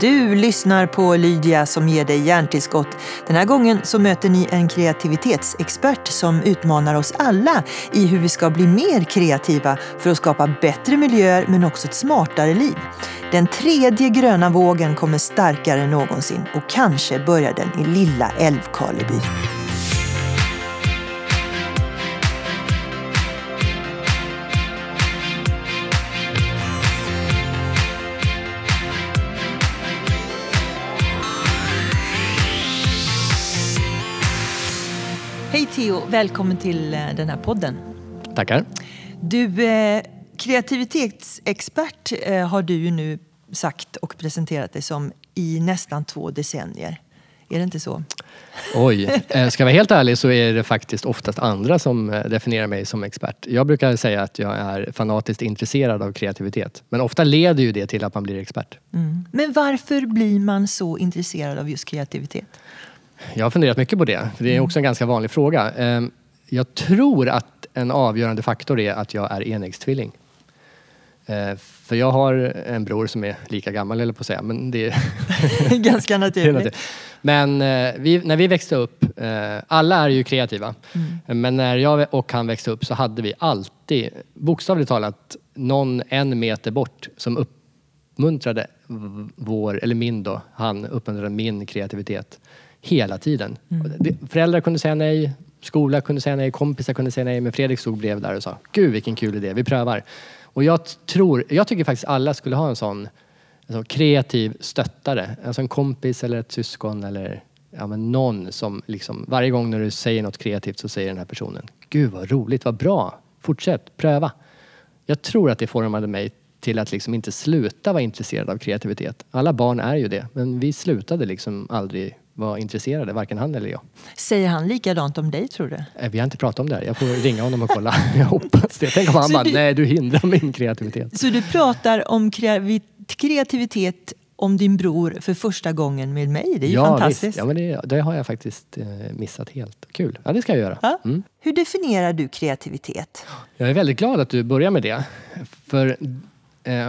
Du lyssnar på Lydia som ger dig hjärntillskott. Den här gången så möter ni en kreativitetsexpert som utmanar oss alla i hur vi ska bli mer kreativa för att skapa bättre miljöer men också ett smartare liv. Den tredje gröna vågen kommer starkare än någonsin och kanske börjar den i lilla Älvkarleby. Theo, välkommen till eh, den här podden. Tackar. Du, eh, kreativitetsexpert eh, har du ju nu sagt och presenterat dig som i nästan två decennier. Är det inte så? Oj, eh, ska jag vara helt ärlig så är det faktiskt oftast andra som eh, definierar mig som expert. Jag brukar säga att jag är fanatiskt intresserad av kreativitet. Men ofta leder ju det till att man blir expert. Men varför blir man så intresserad av just kreativitet? Jag har funderat mycket på det, för det är också en ganska vanlig fråga. Eh, Jag tror att en avgörande faktor är att jag är enäggstvilling. Eh, För jag har en bror som är lika gammal, eller på att säga, men det är Ganska naturligt. Men eh, vi, när vi växte upp, eh, alla är ju kreativa. Men när jag och han växte upp så hade vi alltid, bokstavligt talat, någon en meter bort som uppmuntrade vår, eller min då, han uppmuntrade min kreativitet hela tiden. Det- Föräldrar kunde säga nej, skola kunde säga nej, kompisar kunde säga nej, men Fredrik stod bredvid där och sa, gud vilken kul idé, vi prövar. Och jag tror, jag tycker faktiskt alla skulle ha en sån alltså, kreativ stöttare. Alltså en kompis eller ett syskon eller ja, men någon som liksom, varje gång när du säger något kreativt så säger den här personen Gud vad roligt, vad bra, fortsätt, pröva. Jag tror att det formade mig till att liksom inte sluta vara intresserad av kreativitet. Alla barn är ju det, men vi slutade liksom aldrig vara intresserade, varken han eller jag. Säger han likadant om dig tror du? Eh, Vi har inte pratat om det här. Jag får ringa honom och kolla. Jag hoppas det. Tänk om han Så bara, du- nej du hindrar min kreativitet. Så du pratar om kreativitet om din bror för första gången med mig. Det är ju ja, fantastiskt. Visst. Ja, men det, det har jag faktiskt eh, missat helt. Kul. Ja, det ska jag göra. Mm. Hur definierar du kreativitet? Jag är väldigt glad att du börjar med det. För eh,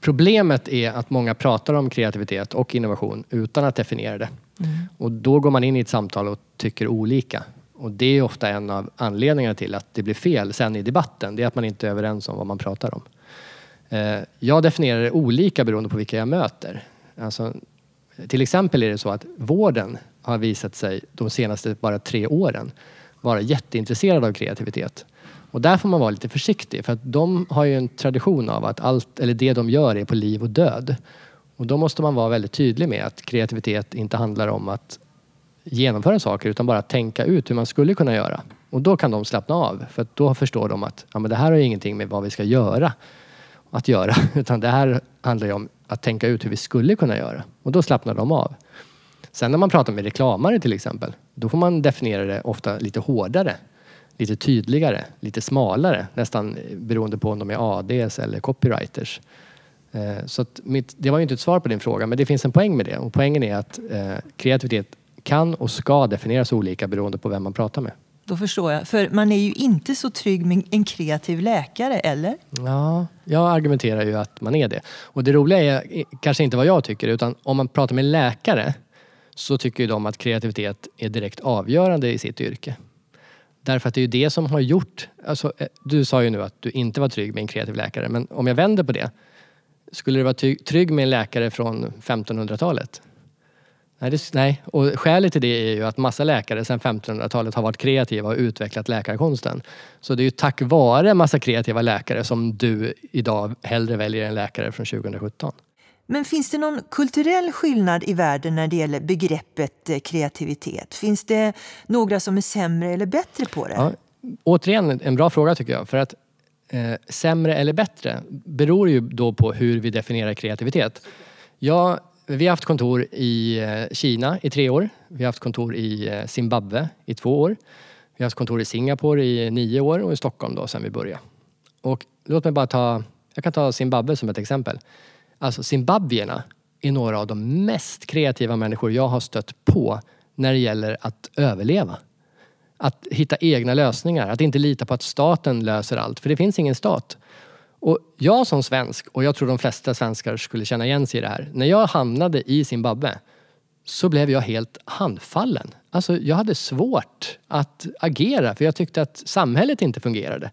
problemet är att många pratar om kreativitet och innovation utan att definiera det. Mm. Och då går man in i ett samtal och tycker olika. Och det är ofta en av anledningarna till att det blir fel sen i debatten. Det är att man inte är överens om vad man pratar om. Eh, jag definierar det olika beroende på vilka jag möter. Alltså, till exempel är det så att vården har visat sig de senaste bara tre åren vara jätteintresserad av kreativitet. Och där får man vara lite försiktig för att de har ju en tradition av att allt, eller det de gör är på liv och död. Och då måste man vara väldigt tydlig med att kreativitet inte handlar om att genomföra saker utan bara tänka ut hur man skulle kunna göra. Och då kan de slappna av för att då förstår de att ja, men det här har ju ingenting med vad vi ska göra att göra utan det här handlar ju om att tänka ut hur vi skulle kunna göra. Och då slappnar de av. Sen när man pratar med reklamare till exempel, då får man definiera det ofta lite hårdare. Lite tydligare, lite smalare, nästan beroende på om de är ADs eller copywriters. Eh, Så mitt, det var ju inte ett svar på din fråga, men det finns en poäng med det. Och poängen är att eh, kreativitet kan och ska definieras olika beroende på vem man pratar med. Då förstår jag. För man är ju inte så trygg med en kreativ läkare, eller? Ja, jag argumenterar ju att man är det. Och det roliga är kanske inte vad jag tycker, utan om man pratar med läkare så tycker ju de att kreativitet är direkt avgörande i sitt yrke. Därför att det är ju det som har gjort... Alltså, eh, du sa ju nu att du inte var trygg med en kreativ läkare, men om jag vänder på det. Skulle du vara trygg med en läkare från 1500-talet? Nej, det, nej, och skälet till det är ju att massa läkare sedan 1500-talet har varit kreativa och utvecklat läkarkonsten. Så det är ju tack vare massa kreativa läkare som du idag hellre väljer en läkare från 2017. Men finns det någon kulturell skillnad i världen när det gäller begreppet eh, kreativitet? Finns det några som är sämre eller bättre på det? Ja, återigen en bra fråga tycker jag. För att eh, sämre eller bättre beror ju då på hur vi definierar kreativitet. Ja, vi har haft kontor i eh, Kina i tre år. Vi har haft kontor i eh, Zimbabwe i två år. Vi har haft kontor i Singapore i nio år och i Stockholm då sen vi började. Och låt mig bara ta, jag kan ta Zimbabwe som ett exempel. Alltså zimbabwierna är några av de mest kreativa människor jag har stött på när det gäller att överleva. Att hitta egna lösningar, att inte lita på att staten löser allt, för det finns ingen stat. Och jag som svensk, och jag tror de flesta svenskar skulle känna igen sig i det här. När jag hamnade i Zimbabwe så blev jag helt handfallen. Alltså jag hade svårt att agera för jag tyckte att samhället inte fungerade.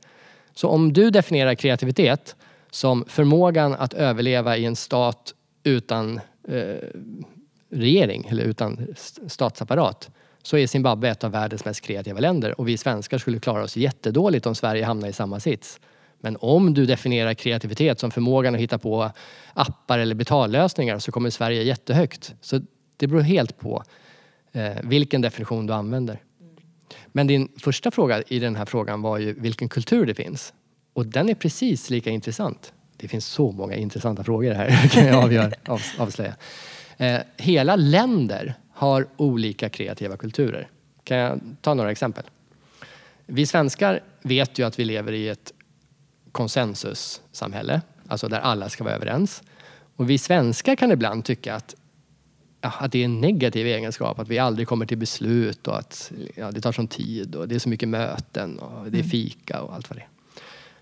Så om du definierar kreativitet som förmågan att överleva i en stat utan eh, regering eller utan statsapparat så är Zimbabwe ett av världens mest kreativa länder och vi svenskar skulle klara oss jättedåligt om Sverige hamnar i samma sits. Men om du definierar kreativitet som förmågan att hitta på appar eller betallösningar så kommer Sverige jättehögt. Så det beror helt på eh, vilken definition du använder. Men din första fråga i den här frågan var ju vilken kultur det finns. Och den är precis lika intressant. Det finns så många intressanta frågor här kan jag avgör, avslöja. Eh, hela länder har olika kreativa kulturer. Kan jag ta några exempel? Vi svenskar vet ju att vi lever i ett konsensussamhälle, alltså där alla ska vara överens. Och vi svenskar kan ibland tycka att, ja, att det är en negativ egenskap, att vi aldrig kommer till beslut och att ja, det tar sån tid och det är så mycket möten och det är mm. fika och allt vad det är.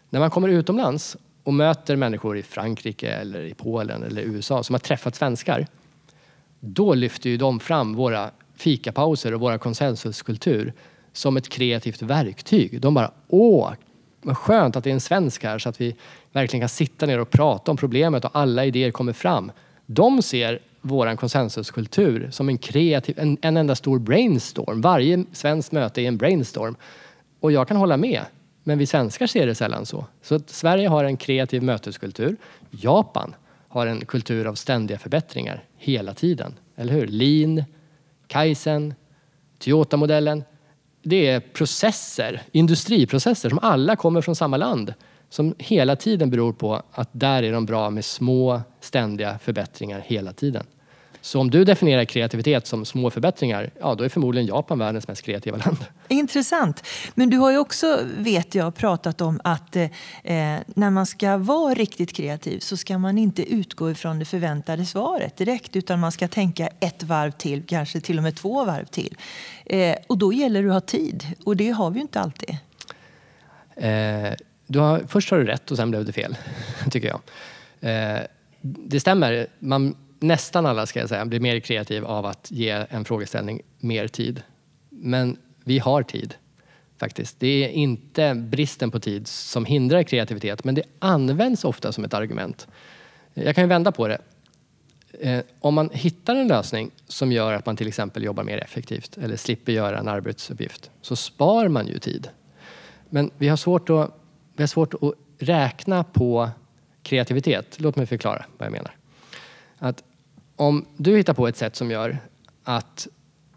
När man kommer utomlands och möter människor i Frankrike eller i Polen eller USA som har träffat svenskar, då lyfter ju de fram våra fikapauser och våra konsensuskultur som ett kreativt verktyg. De bara, åh, vad skönt att det är en svensk här så att vi verkligen kan sitta ner och prata om problemet och alla idéer kommer fram. De ser vår konsensuskultur som en kreativ, en, en enda stor brainstorm. Varje svenskt möte är en brainstorm. Och jag kan hålla med. Men vi svenskar ser det sällan så. Så Sverige har en kreativ möteskultur. Japan har en kultur av ständiga förbättringar hela tiden. Eller hur? Lean, Kaizen, Toyota-modellen det är processer, industriprocesser som alla kommer från samma land. Som hela tiden beror på att där är de bra med små ständiga förbättringar hela tiden. Så om du definierar kreativitet som små förbättringar, ja då är förmodligen Japan världens mest kreativa land. Intressant. Men du har ju också, vet jag, pratat om att eh, när man ska vara riktigt kreativ så ska man inte utgå ifrån det förväntade svaret direkt utan man ska tänka ett varv till, kanske till och med två varv till. Eh, och då gäller det att ha tid och det har vi ju inte alltid. Eh, du har, först har du rätt och sen blev det fel, tycker jag. Eh, det stämmer. Man nästan alla ska jag säga, blir mer kreativ av att ge en frågeställning mer tid. Men vi har tid faktiskt. Det är inte bristen på tid som hindrar kreativitet, men det används ofta som ett argument. Jag kan ju vända på det. Eh, om man hittar en lösning som gör att man till exempel jobbar mer effektivt eller slipper göra en arbetsuppgift så spar man ju tid. Men vi har svårt att, vi har svårt att räkna på kreativitet. Låt mig förklara vad jag menar. Att om du hittar på ett sätt som gör att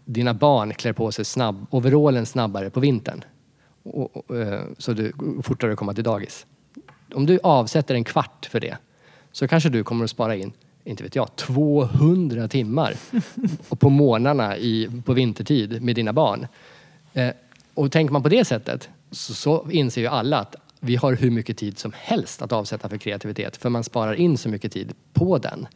dina barn klär på sig snabb, overallen snabbare på vintern och, och, eh, så du fortare kommer till dagis. Om du avsätter en kvart för det så kanske du kommer att spara in, inte vet jag, 200 timmar och på morgnarna i, på vintertid med dina barn. Eh, och tänker man på det sättet så, så inser ju alla att vi har hur mycket tid som helst att avsätta för kreativitet för man sparar in så mycket tid på den.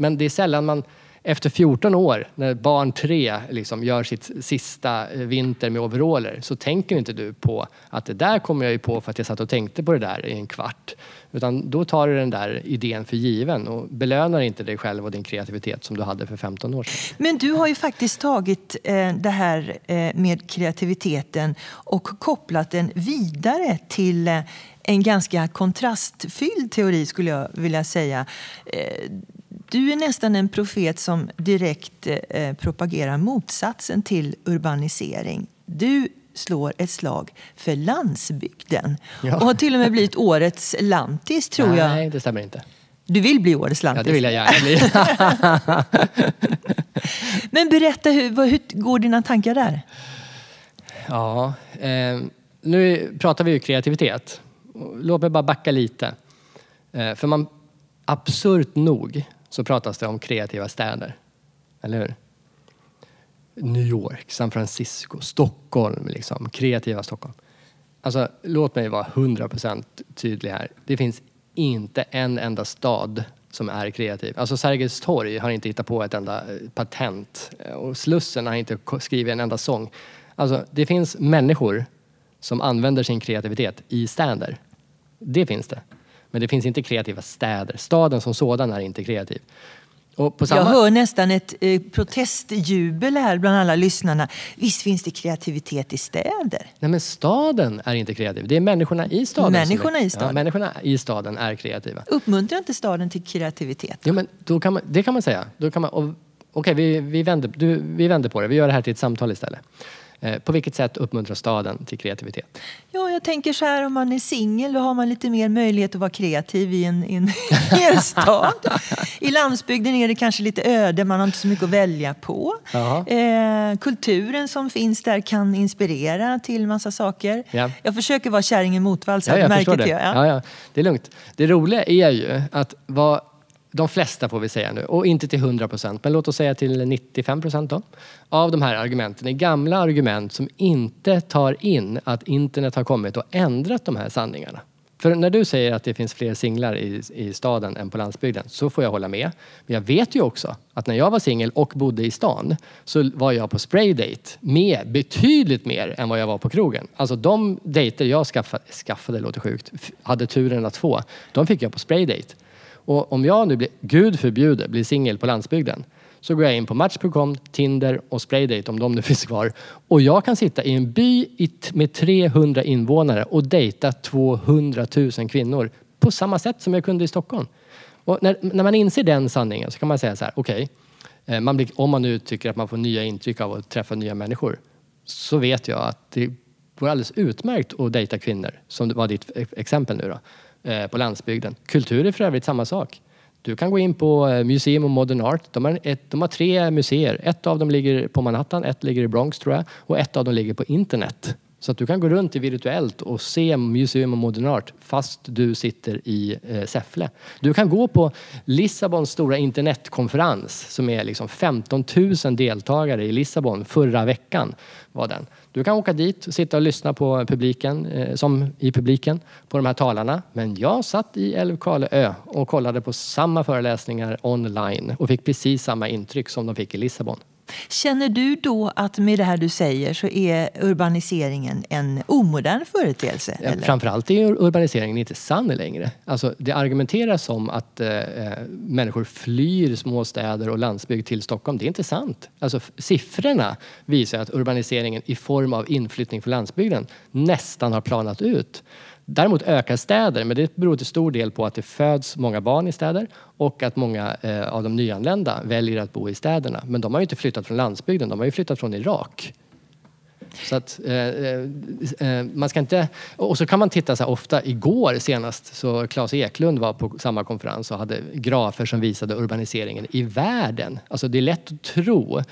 Men det är sällan man efter 14 år, när barn tre liksom gör sitt sista eh, vinter med overaller, så tänker inte du på att det där kommer jag ju på för att jag satt och tänkte på det där i en kvart. Utan då tar du den där idén för given och belönar inte dig själv och din kreativitet som du hade för 15 år sedan. Men du har ju faktiskt tagit eh, det här eh, med kreativiteten och kopplat den vidare till en ganska kontrastfylld teori skulle jag vilja säga. Du är nästan en profet som direkt eh, propagerar motsatsen till urbanisering. Du slår ett slag för landsbygden ja. och har till och med blivit årets lantis, tror Nej, jag. Nej, det stämmer inte. Du vill bli årets lantis? Ja, det vill jag gärna bli. Men berätta, hur, hur går dina tankar där? Ja, eh, nu pratar vi ju kreativitet. Låt mig bara backa lite. Eh, för man, absurt nog så pratas det om kreativa städer. Eller hur? New York, San Francisco, Stockholm, liksom. kreativa Stockholm. Alltså, låt mig vara 100% tydlig här. Det finns inte en enda stad som är kreativ. Alltså Sergels torg har inte hittat på ett enda eh, patent eh, och Slussen har inte skrivit en enda sång. Alltså, det finns människor som använder sin kreativitet i städer. Det finns det. Men det finns inte kreativa städer. Staden som sådan är inte kreativ. Samma... Jag hör nästan ett eh, protestjubel här bland alla lyssnarna. Visst finns det kreativitet i städer? Nej men staden är inte kreativ. Det är människorna i staden. Människorna är, i staden? Ja, människorna i staden är kreativa. Uppmuntrar inte staden till kreativitet? Ja, men då kan man, det kan man säga. Då kan man, och, okej, vi, vi, vänder, du, vi vänder på det. Vi gör det här till ett samtal istället. Eh, på vilket sätt uppmuntrar staden till kreativitet? Ja, jag tänker så här om man är singel då har man lite mer möjlighet att vara kreativ i en, i en, i en stad. I landsbygden är det kanske lite öde, man har inte så mycket att välja på. Eh, kulturen som finns där kan inspirera till massa saker. Ja. Jag försöker vara kärringen motvalls, ja, jag märker det. Ja. Ja, ja. Det är lugnt. Det roliga är ju att vad de flesta får vi säga nu, och inte till 100 procent, men låt oss säga till 95 procent då, av de här argumenten är gamla argument som inte tar in att internet har kommit och ändrat de här sanningarna. För när du säger att det finns fler singlar i, i staden än på landsbygden så får jag hålla med. Men jag vet ju också att när jag var singel och bodde i stan så var jag på spraydate med betydligt mer än vad jag var på krogen. Alltså de dejter jag skaffade, skaffade låter sjukt, hade turen att få, de fick jag på spraydate. Och om jag nu, blir, gud förbjude, blir singel på landsbygden så går jag in på Match.com, Tinder och Spraydate om de nu finns kvar. Och jag kan sitta i en by med 300 invånare och dejta 200 000 kvinnor på samma sätt som jag kunde i Stockholm. Och när, när man inser den sanningen så kan man säga så här, okej, eh, okay, om man nu tycker att man får nya intryck av att träffa nya människor så vet jag att det går alldeles utmärkt att dejta kvinnor, som var ditt exempel nu då. Eh, på landsbygden. Kultur är för övrigt samma sak. Du kan gå in på eh, Museum of Modern Art. De har, ett, de har tre museer. Ett av dem ligger på Manhattan, ett ligger i Bronx tror jag och ett av dem ligger på internet. Så att du kan gå runt i virtuellt och se Museum of Modern Art fast du sitter i eh, Säffle. Du kan gå på Lissabons stora internetkonferens som är liksom 15 000 deltagare i Lissabon förra veckan. Var den. Du kan åka dit och sitta och lyssna på publiken, eh, som i publiken, på de här talarna. Men jag satt i Älvkarleö och kollade på samma föreläsningar online och fick precis samma intryck som de fick i Lissabon. Känner du då att med det här du säger så är urbaniseringen en omodern företeelse? Ja, framförallt är urbaniseringen inte sann längre. Alltså, det argumenteras som att eh, eh, människor flyr småstäder och landsbygd till Stockholm. Det är inte sant. Alltså, siffrorna visar att urbaniseringen i form av inflyttning från landsbygden nästan har planat ut. Däremot ökar städer, men det beror till stor del på att det föds många barn i städer och att många eh, av de nyanlända väljer att bo i städerna. Men de har ju inte flyttat från landsbygden, de har ju flyttat från Irak. Så att, eh, eh, eh man ska inte... Och så kan man titta så här, ofta, igår senast så Claes Eklund var på samma konferens och hade grafer som visade urbaniseringen i världen. Alltså det är lätt att tro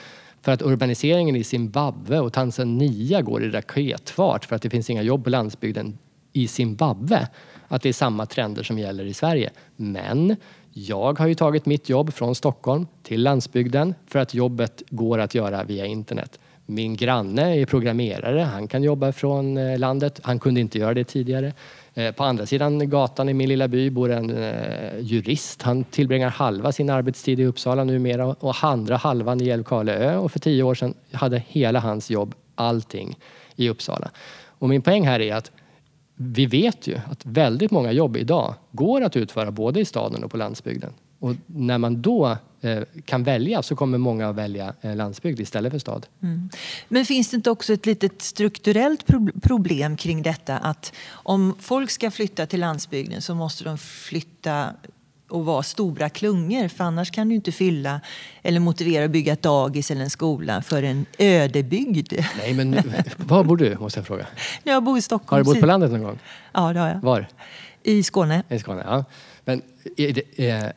för att urbaniseringen i Zimbabwe och Tanzania går i raketfart för att det finns inga jobb på landsbygden i Zimbabwe att det är samma trender som gäller i Sverige. Men jag har ju tagit mitt jobb från Stockholm till landsbygden för att jobbet går att göra via internet. Min granne är programmerare, han kan jobba från eh, landet. Han kunde inte göra det tidigare. Eh, på andra sidan gatan i min lilla by bor en eh, jurist. Han tillbringar halva sin arbetstid i Uppsala numera och andra halvan i Älvkarleö och för tio år sedan hade hela hans jobb, allting, i Uppsala. Och min poäng här är att vi vet ju att väldigt många jobb idag går att utföra både i staden och på landsbygden. Och när man då eh, kan välja så kommer många att välja eh, landsbygd istället för stad. Mm. Men finns det inte också ett litet strukturellt problem kring detta att om folk ska flytta till landsbygden så måste de flytta och vara stora klungor för annars kan du inte fylla eller motivera att bygga ett dagis eller en skola för en ödebygd. Nej, men var bor du måste jag fråga? Jag bor i Stockholm. Har du bott på landet någon gång? Ja, det har jag. Var? I Skåne. I Skåne, ja. Men är det, är,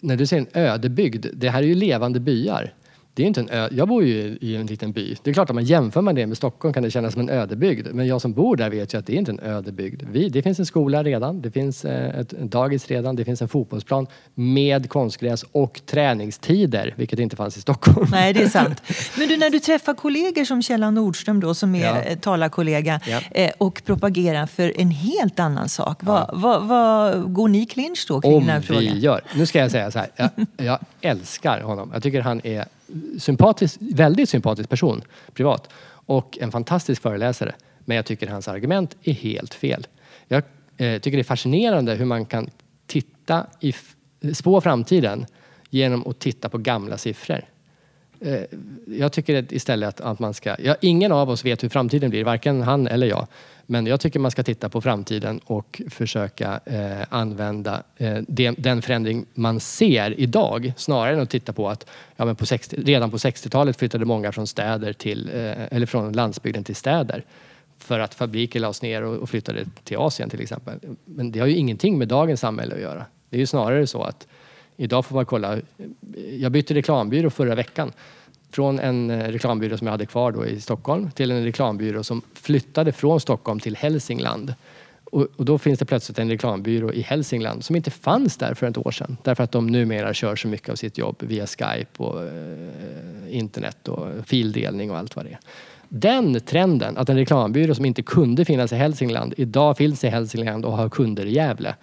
när du säger en ödebygd, det här är ju levande byar. Det är inte en ö jag bor ju i en liten by. Det är klart att man jämför man det med Stockholm kan det kännas som en ödebygd. Men jag som bor där vet ju att det är inte en ödebygd. Vi, det finns en skola redan, det finns eh, ett, dagis redan, det finns en fotbollsplan med konstgräs och träningstider, vilket inte fanns i Stockholm. Nej, det är sant. Men du, när du träffar kollegor som Kjellan Nordström då, som är ja. talarkollega ja. Eh, och propagerar för en helt annan sak. Vad, ja. vad, vad går ni clinch då kring Om den här frågan? vi gör. Nu ska jag säga så här, jag, jag älskar honom. Jag tycker han är sympatisk, väldigt sympatisk person privat och en fantastisk föreläsare. Men jag tycker hans argument är helt fel. Jag eh, tycker det är fascinerande hur man kan titta i, eh, spå framtiden genom att titta på gamla siffror. Eh, jag tycker istället att, att man ska... Ja, ingen av oss vet hur framtiden blir, varken han eller jag. Men jag tycker man ska titta på framtiden och försöka eh, använda eh, den, den förändring man ser idag snarare än att titta på att ja, men på 60, redan på 60-talet flyttade många från, städer till, eh, eller från landsbygden till städer för att fabriker lades ner och, och flyttade till Asien till exempel. Men det har ju ingenting med dagens samhälle att göra. Det är ju snarare så att idag får man kolla. Eh, jag bytte reklambyrå förra veckan från en eh, reklambyrå som jag hade kvar då i Stockholm till en reklambyrå som flyttade från Stockholm till Hälsingland. Och, och, då finns det plötsligt en reklambyrå i Hälsingland som inte fanns där för ett år sedan. Därför att de numera kör så mycket av sitt jobb via Skype och eh, internet och fildelning och allt vad det är. Den trenden, att en reklambyrå som inte kunde finnas i Hälsingland idag finns i Hälsingland och har kunder i Gävle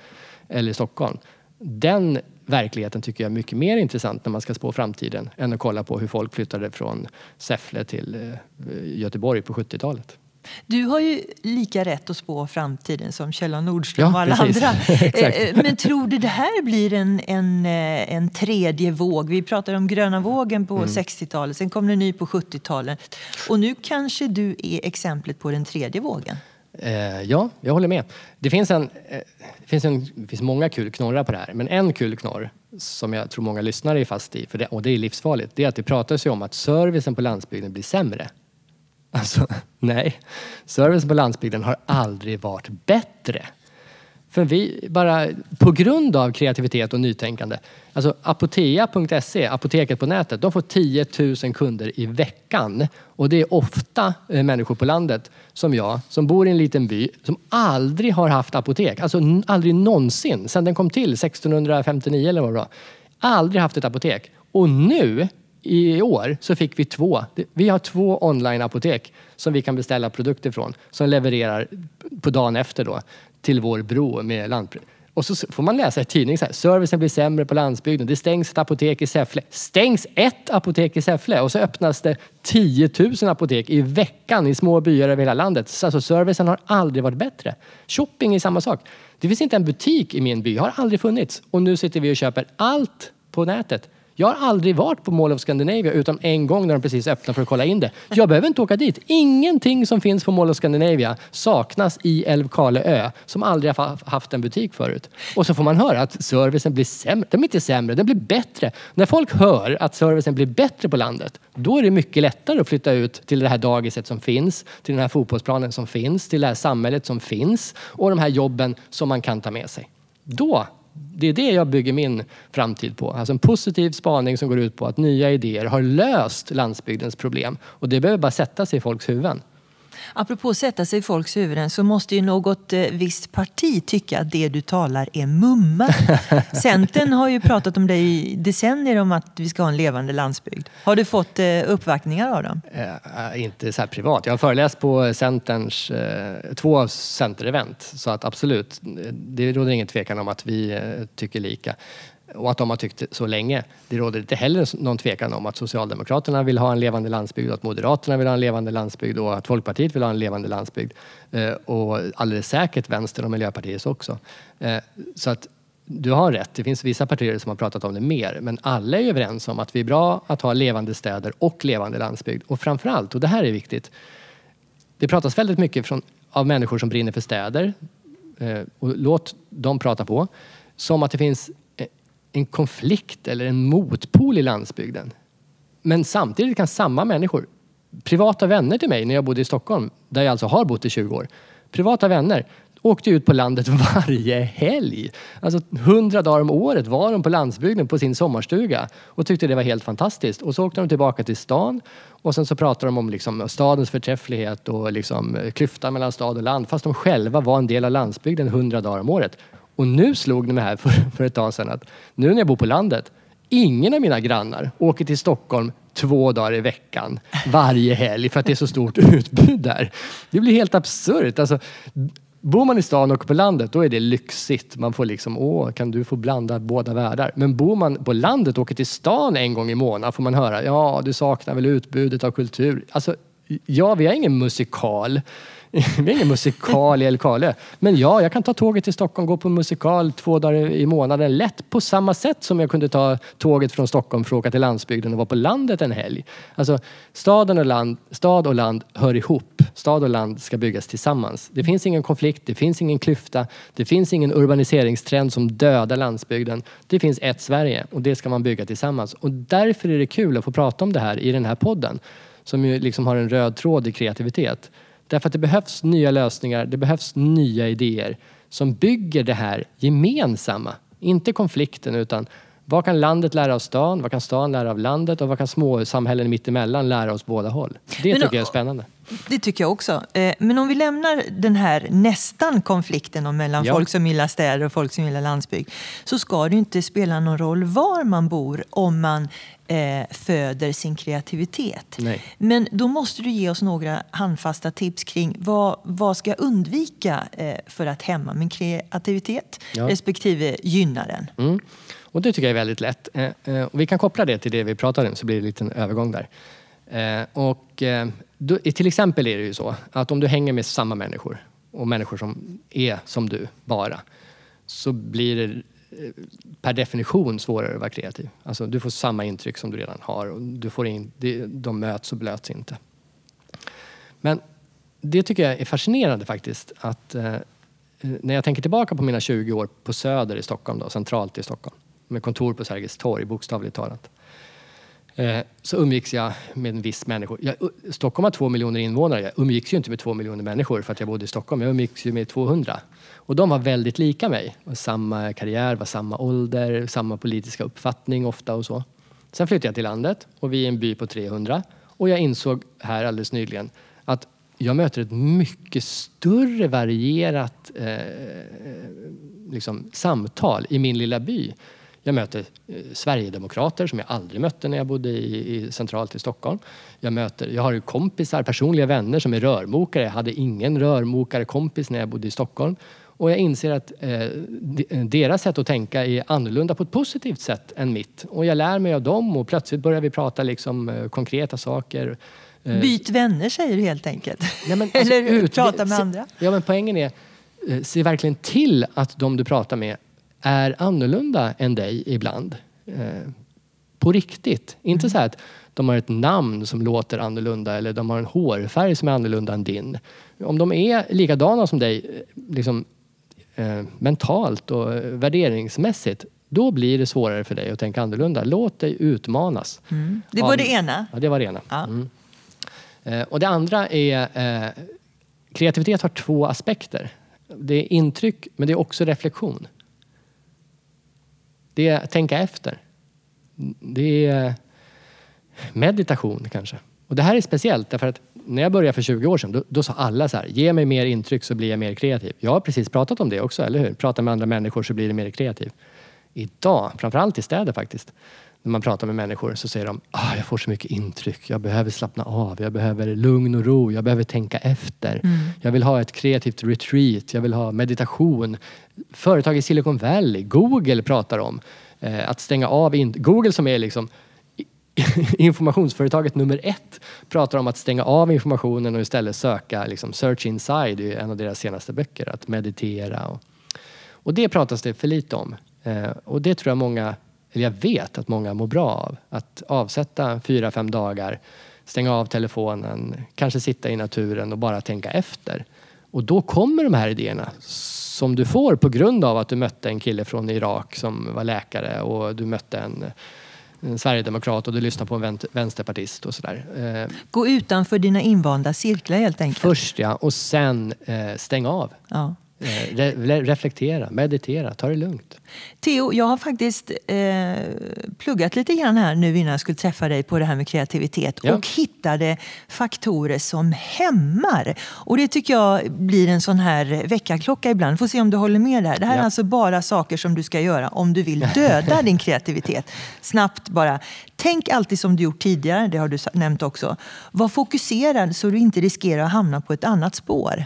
eller i Stockholm. Den verkligheten tycker jag är mycket mer intressant när man ska spå framtiden än att kolla på hur folk flyttade från Säffle till eh, Göteborg på 70-talet. Du har ju lika rätt att spå framtiden som Kjell Nordström ja, och alla precis. andra. Eh, eh, men tror du det här blir en, en, en tredje våg? Vi pratade om gröna vågen på mm. 60-talet, sen kom det en ny på 70-talet. Och nu kanske du är exemplet på den tredje vågen? Eh, ja, jag håller med. Det finns, en, eh, det, finns en, det finns många kul knorrar på det här, men en kul knorr som jag tror många lyssnare är fast i, för det, och det är livsfarligt, det är att det pratas ju om att servicen på landsbygden blir sämre. Alltså, nej. Servicen på landsbygden har aldrig varit bättre. För vi bara, på grund av kreativitet och nytänkande. Alltså apotea.se, apoteket på nätet, de får 10 000 kunder i veckan. Och det är ofta eh, människor på landet som jag, som bor i en liten by, som aldrig har haft apotek. Alltså aldrig någonsin, sedan den kom till 1659 eller vad det var. Aldrig haft ett apotek. Och nu i år så fick vi två. Vi har två online-apotek som vi kan beställa produkter från som levererar på dagen efter då till vår bro med lantbruk. Och så får man läsa i tidningen så här, servicen blir sämre på landsbygden. Det stängs ett apotek i Säffle. Stängs ett apotek i Säffle och så öppnas det 10 000 apotek i veckan i små byar över hela landet. Så alltså servicen har aldrig varit bättre. Shopping är samma sak. Det finns inte en butik i min by, har aldrig funnits. Och nu sitter vi och köper allt på nätet. Jag har aldrig varit på Mall of Scandinavia utom en gång när de precis öppnade för att kolla in det. Jag behöver inte åka dit. Ingenting som finns på Mall of Scandinavia saknas i Älvkarleö som aldrig har haft en butik förut. Och så får man höra att servicen blir sämre. Den blir inte sämre, den blir bättre. När folk hör att servicen blir bättre på landet, då är det mycket lättare att flytta ut till det här dagiset som finns, till den här fotbollsplanen som finns, till det här samhället som finns och de här jobben som man kan ta med sig. Då det är det jag bygger min framtid på. Alltså en positiv spaning som går ut på att nya idéer har löst landsbygdens problem. Och det behöver bara sätta sig i folks huvuden. Apropå sätta sig i folks huvuden så måste ju något eh, visst parti tycka att det du talar är mumma. Centern har ju pratat om det i decennier om att vi ska ha en levande landsbygd. Har du fått eh, uppvaktningar av dem? Eh, inte så privat. Jag har föreläst på Centerns, eh, två Center-event. Så att absolut, det råder ingen tvekan om att vi eh, tycker lika och att de har tyckt så länge. Det råder inte heller någon tvekan om att Socialdemokraterna vill ha en levande landsbygd, att Moderaterna vill ha en levande landsbygd och att Folkpartiet vill ha en levande landsbygd. Eh, och alldeles säkert Vänstern och Miljöpartiet också. Eh, så att du har rätt, det finns vissa partier som har pratat om det mer, men alla är överens om att vi är bra att ha levande städer och levande landsbygd. Och framförallt, och det här är viktigt, det pratas väldigt mycket från, av människor som brinner för städer, eh, och låt dem prata på, som att det finns en konflikt eller en motpol i landsbygden. Men samtidigt kan samma människor, privata vänner till mig när jag bodde i Stockholm, där jag alltså har bott i 20 år, privata vänner, åkte ut på landet varje helg. Alltså hundra dagar om året var de på landsbygden på sin sommarstuga och tyckte det var helt fantastiskt. Och så åkte de tillbaka till stan och sen så pratade de om liksom stadens förträfflighet och liksom klyftan mellan stad och land fast de själva var en del av landsbygden hundra dagar om året. Och nu slog det mig här för, för ett tag sedan att nu när jag bor på landet, ingen av mina grannar åker till Stockholm två dagar i veckan varje helg för att det är så stort utbud där. Det blir helt absurt. Alltså, bor man i stan och på landet då är det lyxigt. Man får liksom, åh, kan du få blanda båda världar? Men bor man på landet och åker till stan en gång i månaden får man höra, ja, du saknar väl utbudet av kultur. Alltså, ja, vi har ingen musikal det är ingen musikal i Älvkarleö. Men ja, jag kan ta tåget till Stockholm, gå på musikal två dagar i månaden lätt på samma sätt som jag kunde ta tåget från Stockholm för att åka till landsbygden och vara på landet en helg. Alltså, staden och land, stad och land hör ihop. Stad och land ska byggas tillsammans. Det finns ingen konflikt, det finns ingen klyfta, det finns ingen urbaniseringstrend som dödar landsbygden. Det finns ett Sverige och det ska man bygga tillsammans. Och därför är det kul att få prata om det här i den här podden som ju liksom har en röd tråd i kreativitet. Därför att det behövs nya lösningar, det behövs nya idéer som bygger det här gemensamma. Inte konflikten utan vad kan landet lära av stan? Vad kan stan lära av landet? Och vad kan småsamhällen mittemellan lära oss båda håll? Det Men, tycker jag är spännande. Det tycker jag också. Eh, men om vi lämnar den här nästan konflikten mellan ja. folk som gillar städer och folk som gillar landsbygd så ska det inte spela någon roll var man bor om man eh, föder sin kreativitet. Nej. Men då måste du ge oss några handfasta tips kring vad, vad ska jag undvika eh, för att hämma min kreativitet ja. respektive gynna den. Mm. Och det tycker jag är väldigt lätt. Eh, eh, och vi kan koppla det till det vi pratade om så blir det en liten övergång där. Eh, och, då, till exempel är det ju så att om du hänger med samma människor och människor som är som du bara så blir det per definition svårare att vara kreativ. Alltså, du får samma intryck som du redan har och du får in, de möts och blöts inte. Men det tycker jag är fascinerande faktiskt att när jag tänker tillbaka på mina 20 år på Söder i Stockholm, då, centralt i Stockholm med kontor på Sergels torg, bokstavligt talat. Eh, så umgicks jag med en viss människor. Jag, Stockholm har två miljoner invånare. Jag umgicks ju inte med två miljoner människor för att jag bodde i Stockholm. Jag umgicks ju med 200. Och de var väldigt lika mig. Samma karriär, var samma ålder, samma politiska uppfattning ofta och så. Sen flyttade jag till landet och vi är en by på 300. Och jag insåg här alldeles nyligen att jag möter ett mycket större varierat eh, eh liksom, samtal i min lilla by jag möter eh, Sverigedemokrater som jag aldrig mötte när jag bodde i, i centralt i Stockholm. Jag, möter, jag har kompisar, personliga vänner som är rörmokare. Jag hade ingen rörmokarkompis när jag bodde i Stockholm. Och jag inser att eh, deras sätt att tänka är annorlunda på ett positivt sätt än mitt. Och jag lär mig av dem och plötsligt börjar vi prata liksom, eh, konkreta saker. Eh, Byt vänner säger du helt enkelt. Nej, men, alltså, Eller ut, prata med se, andra. Ja men poängen är, eh, se verkligen till att de du pratar med är annorlunda än dig ibland. Eh, på riktigt. Inte mm. så att de har ett namn som låter annorlunda eller de har en hårfärg som är annorlunda än din. Om de är likadana som dig eh, liksom, eh, mentalt och värderingsmässigt då blir det svårare för dig att tänka annorlunda. Låt dig utmanas. Mm. Det var av, det ena? Ja, det var det ena. Ja. Mm. Eh, och det andra är eh, kreativitet har två aspekter. Det är intryck men det är också reflektion. Det är att tänka efter. Det är meditation kanske. Och det här är speciellt därför att när jag började för 20 år sedan då, då sa alla så här, ge mig mer intryck så blir jag mer kreativ. Jag har precis pratat om det också, eller hur? Prata med andra människor så blir det mer kreativ. Idag, framförallt i städer faktiskt, när man pratar med människor så säger de ah, jag får så mycket intryck, jag behöver slappna av, jag behöver lugn och ro, jag behöver tänka efter. Mm. Jag vill ha ett kreativt retreat, jag vill ha meditation. Företag i Silicon Valley, Google pratar om eh, att stänga av, in Google som är liksom informationsföretaget nummer ett pratar om att stänga av informationen och istället söka liksom, search inside i en av deras senaste böcker, att meditera. Och, och det pratas det för lite om. Eh, och det tror jag många eller jag vet att många mår bra av. Att avsätta fyra, fem dagar, stänga av telefonen, kanske sitta i naturen och bara tänka efter. Och då kommer de här idéerna som du får på grund av att du mötte en kille från Irak som var läkare och du mötte en, en sverigedemokrat och du lyssnade på en vänsterpartist och sådär. Eh, Gå utanför dina invanda cirklar helt enkelt. Först ja, och sen eh, stäng av. Ja. Eh, re reflektera, meditera, ta det lugnt. Theo, jag har faktiskt eh, pluggat lite grann här nu innan jag skulle träffa dig på det här med kreativitet ja. och hittade faktorer som hämmar. Och det tycker jag blir en sån här väckarklocka ibland. Får se om du håller med där. Det här ja. är alltså bara saker som du ska göra om du vill döda din kreativitet. Snabbt bara. Tänk alltid som du gjort tidigare, det har du nämnt också. Var fokuserad så du inte riskerar att hamna på ett annat spår.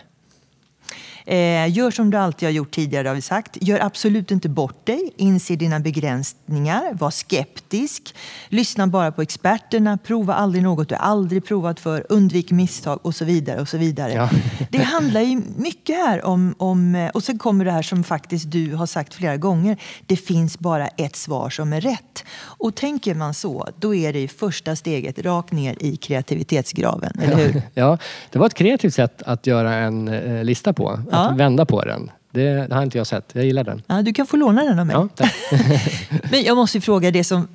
Eh, gör som du alltid har gjort tidigare har vi sagt. Gör absolut inte bort dig. Inse dina begränsningar. Var skeptisk. Lyssna bara på experterna. Prova aldrig något du aldrig provat för. Undvik misstag och så vidare. och så vidare. Ja. det handlar ju mycket här om, om... Och sen kommer det här som faktiskt du har sagt flera gånger. Det finns bara ett svar som är rätt. Och tänker man så, då är det första steget rakt ner i kreativitetsgraven. Eller hur? Ja, det var ett kreativt sätt att göra en eh, lista på. Att ja. vända på den. Det, det, har inte jag sett. Jag gillar den. Ja, du kan få låna den av mig. Ja, Men jag måste fråga det som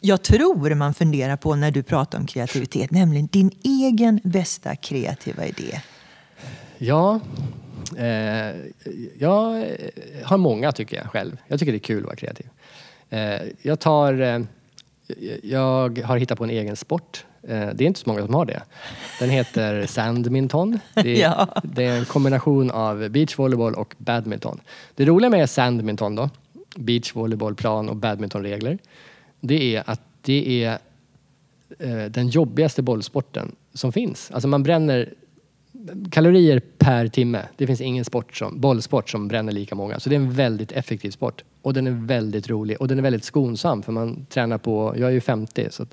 jag tror man funderar på när du pratar om kreativitet, nämligen din egen bästa kreativa idé. Ja, eh, jag har många tycker jag själv. Jag tycker det är kul att vara kreativ. Eh, jag tar... Eh, jag har hittat på en egen sport. Eh, det är inte så många som har det. Den heter Sandminton. Det är, ja. det är en kombination av beachvolleyboll och badminton. Det roliga med Sandminton då, beachvolleybollplan och badmintonregler, det är att det är den jobbigaste bollsporten som finns. Alltså man bränner kalorier per timme. Det finns ingen sport som, bollsport som bränner lika många. Så det är en väldigt effektiv sport. Och den är väldigt rolig och den är väldigt skonsam för man tränar på, jag är ju 50 så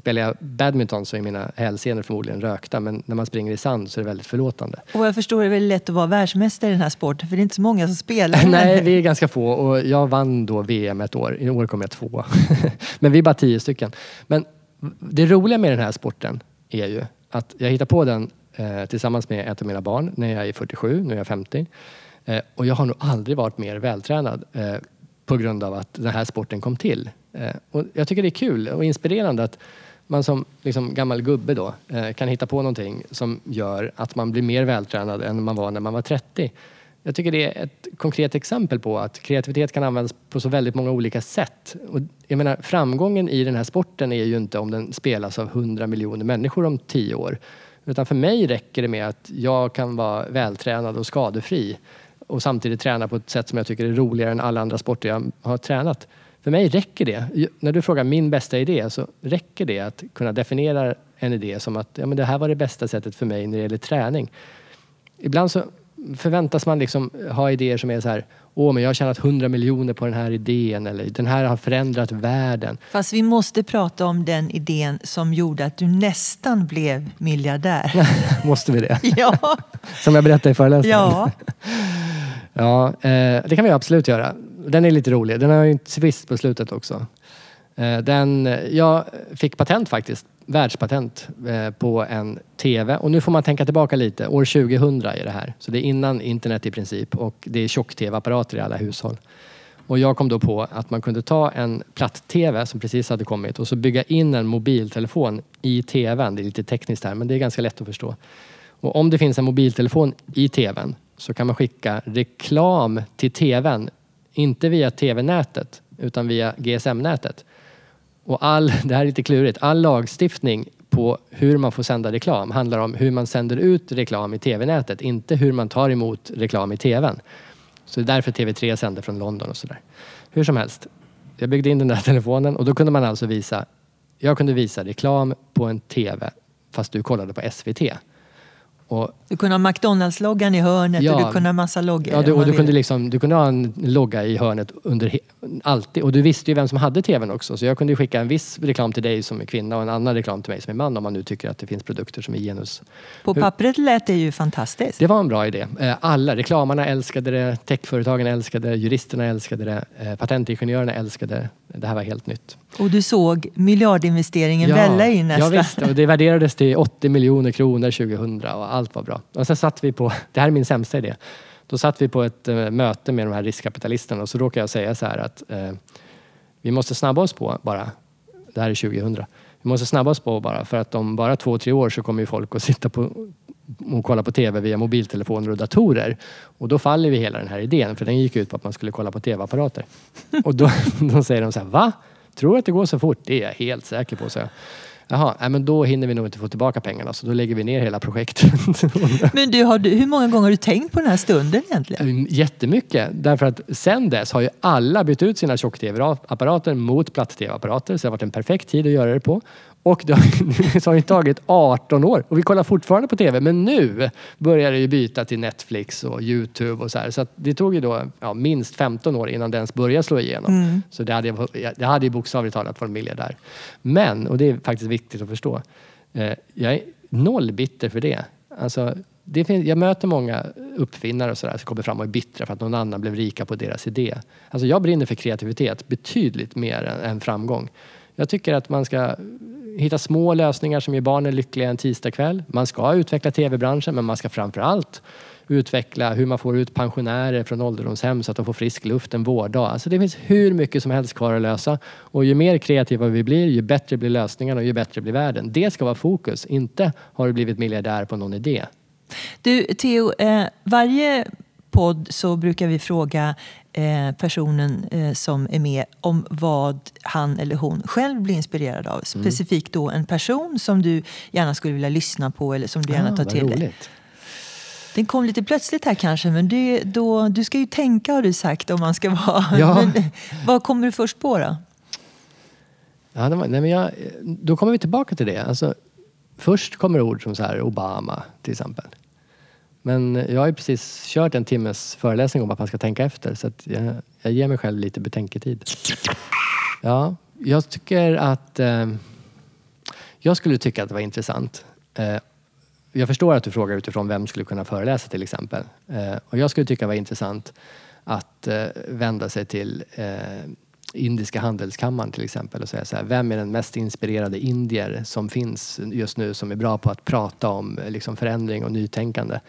Spelar jag badminton så är mina hälsenor förmodligen rökta men när man springer i sand så är det väldigt förlåtande. Och jag förstår det är väldigt lätt att vara världsmästare i den här sporten för det är inte så många som spelar. Nej, vi är ganska få och jag vann då VM ett år. I år kom jag två. men vi är bara tio stycken. Men det roliga med den här sporten är ju att jag hittar på den eh, tillsammans med ett av mina barn när jag är 47, nu är jag 50. Eh, och jag har nog aldrig varit mer vältränad eh, på grund av att den här sporten kom till. Eh, och jag tycker det är kul och inspirerande att man som liksom, gammal gubbe då eh, kan hitta på någonting som gör att man blir mer vältränad än man var när man var 30. Jag tycker det är ett konkret exempel på att kreativitet kan användas på så väldigt många olika sätt. Och jag menar, framgången i den här sporten är ju inte om den spelas av 100 miljoner människor om 10 år. Utan för mig räcker det med att jag kan vara vältränad och skadefri och samtidigt träna på ett sätt som jag tycker är roligare än alla andra sporter jag har tränat. För mig räcker det. När du frågar min bästa idé så räcker det att kunna definiera en idé som att ja, men det här var det bästa sättet för mig när det gäller träning. Ibland så förväntas man liksom ha idéer som är så här Åh, men jag har tjänat 100 miljoner på den här idén eller den här har förändrat världen. Fast vi måste prata om den idén som gjorde att du nästan blev miljardär. måste vi det? Ja. Som jag berättade i föreläsningen? Ja. ja, eh, det kan vi absolut göra. Den är lite rolig. Den har ju en twist på slutet också. Eh, den, jag fick patent faktiskt, världspatent eh, på en TV. Och nu får man tänka tillbaka lite. År 2000 är det här. Så det är innan internet i princip och det är tjock-TV-apparater i alla hushåll. Och jag kom då på att man kunde ta en platt-TV som precis hade kommit och så bygga in en mobiltelefon i TVn. Det är lite tekniskt här men det är ganska lätt att förstå. Och om det finns en mobiltelefon i TVn så kan man skicka reklam till TVn inte via TV-nätet utan via GSM-nätet. Och all, det här är lite klurigt, all lagstiftning på hur man får sända reklam handlar om hur man sänder ut reklam i TV-nätet, inte hur man tar emot reklam i TVn. Så det är därför TV3 sänder från London och sådär. Hur som helst, jag byggde in den där telefonen och då kunde man alltså visa, jag kunde visa reklam på en TV fast du kollade på SVT. Och, du kunde ha McDonalds-loggan i hörnet ja, och du kunde ha massa loggor. Ja, du, och du kunde, liksom, du kunde ha en logga i hörnet under alltid. Och du visste ju vem som hade tvn också. Så jag kunde skicka en viss reklam till dig som är kvinna och en annan reklam till mig som är man om man nu tycker att det finns produkter som är genus. På pappret lät det ju fantastiskt. Det var en bra idé. Eh, alla, reklamarna älskade det, techföretagen älskade det, juristerna älskade det, eh, patentingenjörerna älskade det. Det här var helt nytt. Och du såg miljardinvesteringen ja, välla in nästan. Ja, visst, och det värderades till 80 miljoner kronor 2000 och allt var bra. Och sen satt vi på, det här är min sämsta idé, då satt vi på ett äh, möte med de här riskkapitalisterna och så råkade jag säga så här att äh, vi måste snabba oss på bara, det här är 2000, vi måste snabba oss på bara för att om bara två, tre år så kommer ju folk att sitta på och kolla på TV via mobiltelefoner och datorer. Och då faller vi hela den här idén för den gick ut på att man skulle kolla på TV-apparater. och då, då säger de så här, va? Tror du att det går så fort? Det är jag helt säker på, så Jaha, nej, men då hinner vi nog inte få tillbaka pengarna så då lägger vi ner hela projektet. Men du, har du, hur många gånger har du tänkt på den här stunden egentligen? Jättemycket. Därför att sen dess har ju alla bytt ut sina tjock-tv-apparater mot platt-tv-apparater. Så det har varit en perfekt tid att göra det på. Och det har, det har ju tagit 18 år och vi kollar fortfarande på TV men nu börjar det ju byta till Netflix och Youtube och så här. Så det tog ju då ja, minst 15 år innan det ens började slå igenom. Mm. Så det hade, det hade ju bokstavligt talat varit miljardär. Men, och det är faktiskt viktigt att förstå, eh, jag är noll bitter för det. Alltså, det finns, jag möter många uppfinnare och sådär som kommer fram och är bittra för att någon annan blev rika på deras idé. Alltså jag brinner för kreativitet betydligt mer än, än framgång. Jag tycker att man ska hitta små lösningar som gör barnen lyckliga en tisdagkväll. Man ska utveckla tv-branschen men man ska framförallt utveckla hur man får ut pensionärer från ålderdomshem så att de får frisk luft en vårdag. Alltså det finns hur mycket som helst kvar att lösa. Och ju mer kreativa vi blir, ju bättre blir lösningarna och ju bättre blir världen. Det ska vara fokus, inte har du blivit miljardär på någon idé. Du Theo, eh, varje podd så brukar vi fråga personen eh, som är med om vad han eller hon själv blir inspirerad av. Mm. Specifikt då en person som du gärna skulle vilja lyssna på eller som du gärna ah, tar till dig. Den kom lite plötsligt här kanske, men det, då, du ska ju tänka har du sagt om man ska vara... Ja. Men, vad kommer du först på då? Ja, var, nej, men jag, då kommer vi tillbaka till det. Alltså, först kommer ord som så här Obama till exempel. Men jag har ju precis kört en timmes föreläsning om att man ska tänka efter så att jag, jag ger mig själv lite betänketid. Ja, jag tycker att... Eh, jag skulle tycka att det var intressant. Eh, jag förstår att du frågar utifrån vem skulle kunna föreläsa till exempel. Eh, och jag skulle tycka det var intressant att eh, vända sig till eh, Indiska handelskammaren till exempel och säga så här, vem är den mest inspirerade indier som finns just nu som är bra på att prata om eh, liksom, förändring och nytänkande.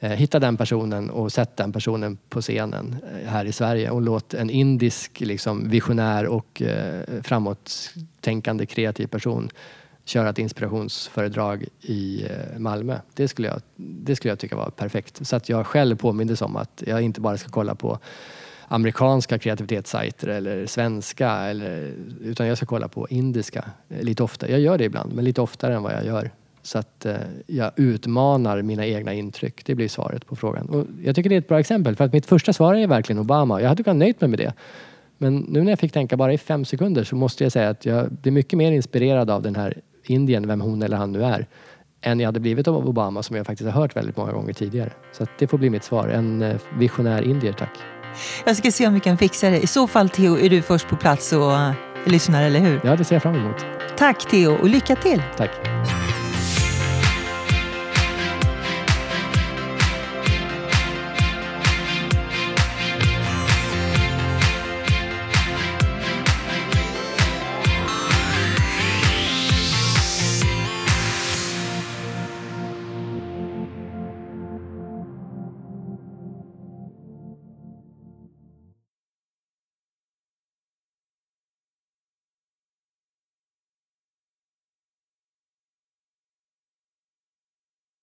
Eh, hitta den personen och sätt den personen på scenen eh, här i Sverige och låt en indisk liksom, visionär och eh, framåttänkande kreativ person köra ett inspirationsföredrag i eh, Malmö. Det skulle, jag, det skulle jag tycka var perfekt. Så att jag själv påmindes om att jag inte bara ska kolla på amerikanska kreativitetssajter eller svenska. Eller, utan jag ska kolla på indiska eh, lite ofta. Jag gör det ibland, men lite oftare än vad jag gör. Så att eh, jag utmanar mina egna intryck. Det blir svaret på frågan. Och jag tycker det är ett bra exempel. För att mitt första svar är verkligen Obama. Jag hade kunnat nöjt mig med det. Men nu när jag fick tänka bara i fem sekunder så måste jag säga att jag blir mycket mer inspirerad av den här Indien, vem hon eller han nu är, än jag hade blivit av Obama som jag faktiskt har hört väldigt många gånger tidigare. Så det får bli mitt svar. En eh, visionär indier, tack. Jag ska se om vi kan fixa det. I så fall Theo är du först på plats och lyssnar, eller hur? Ja, det ser jag fram emot. Tack Theo och lycka till! Tack.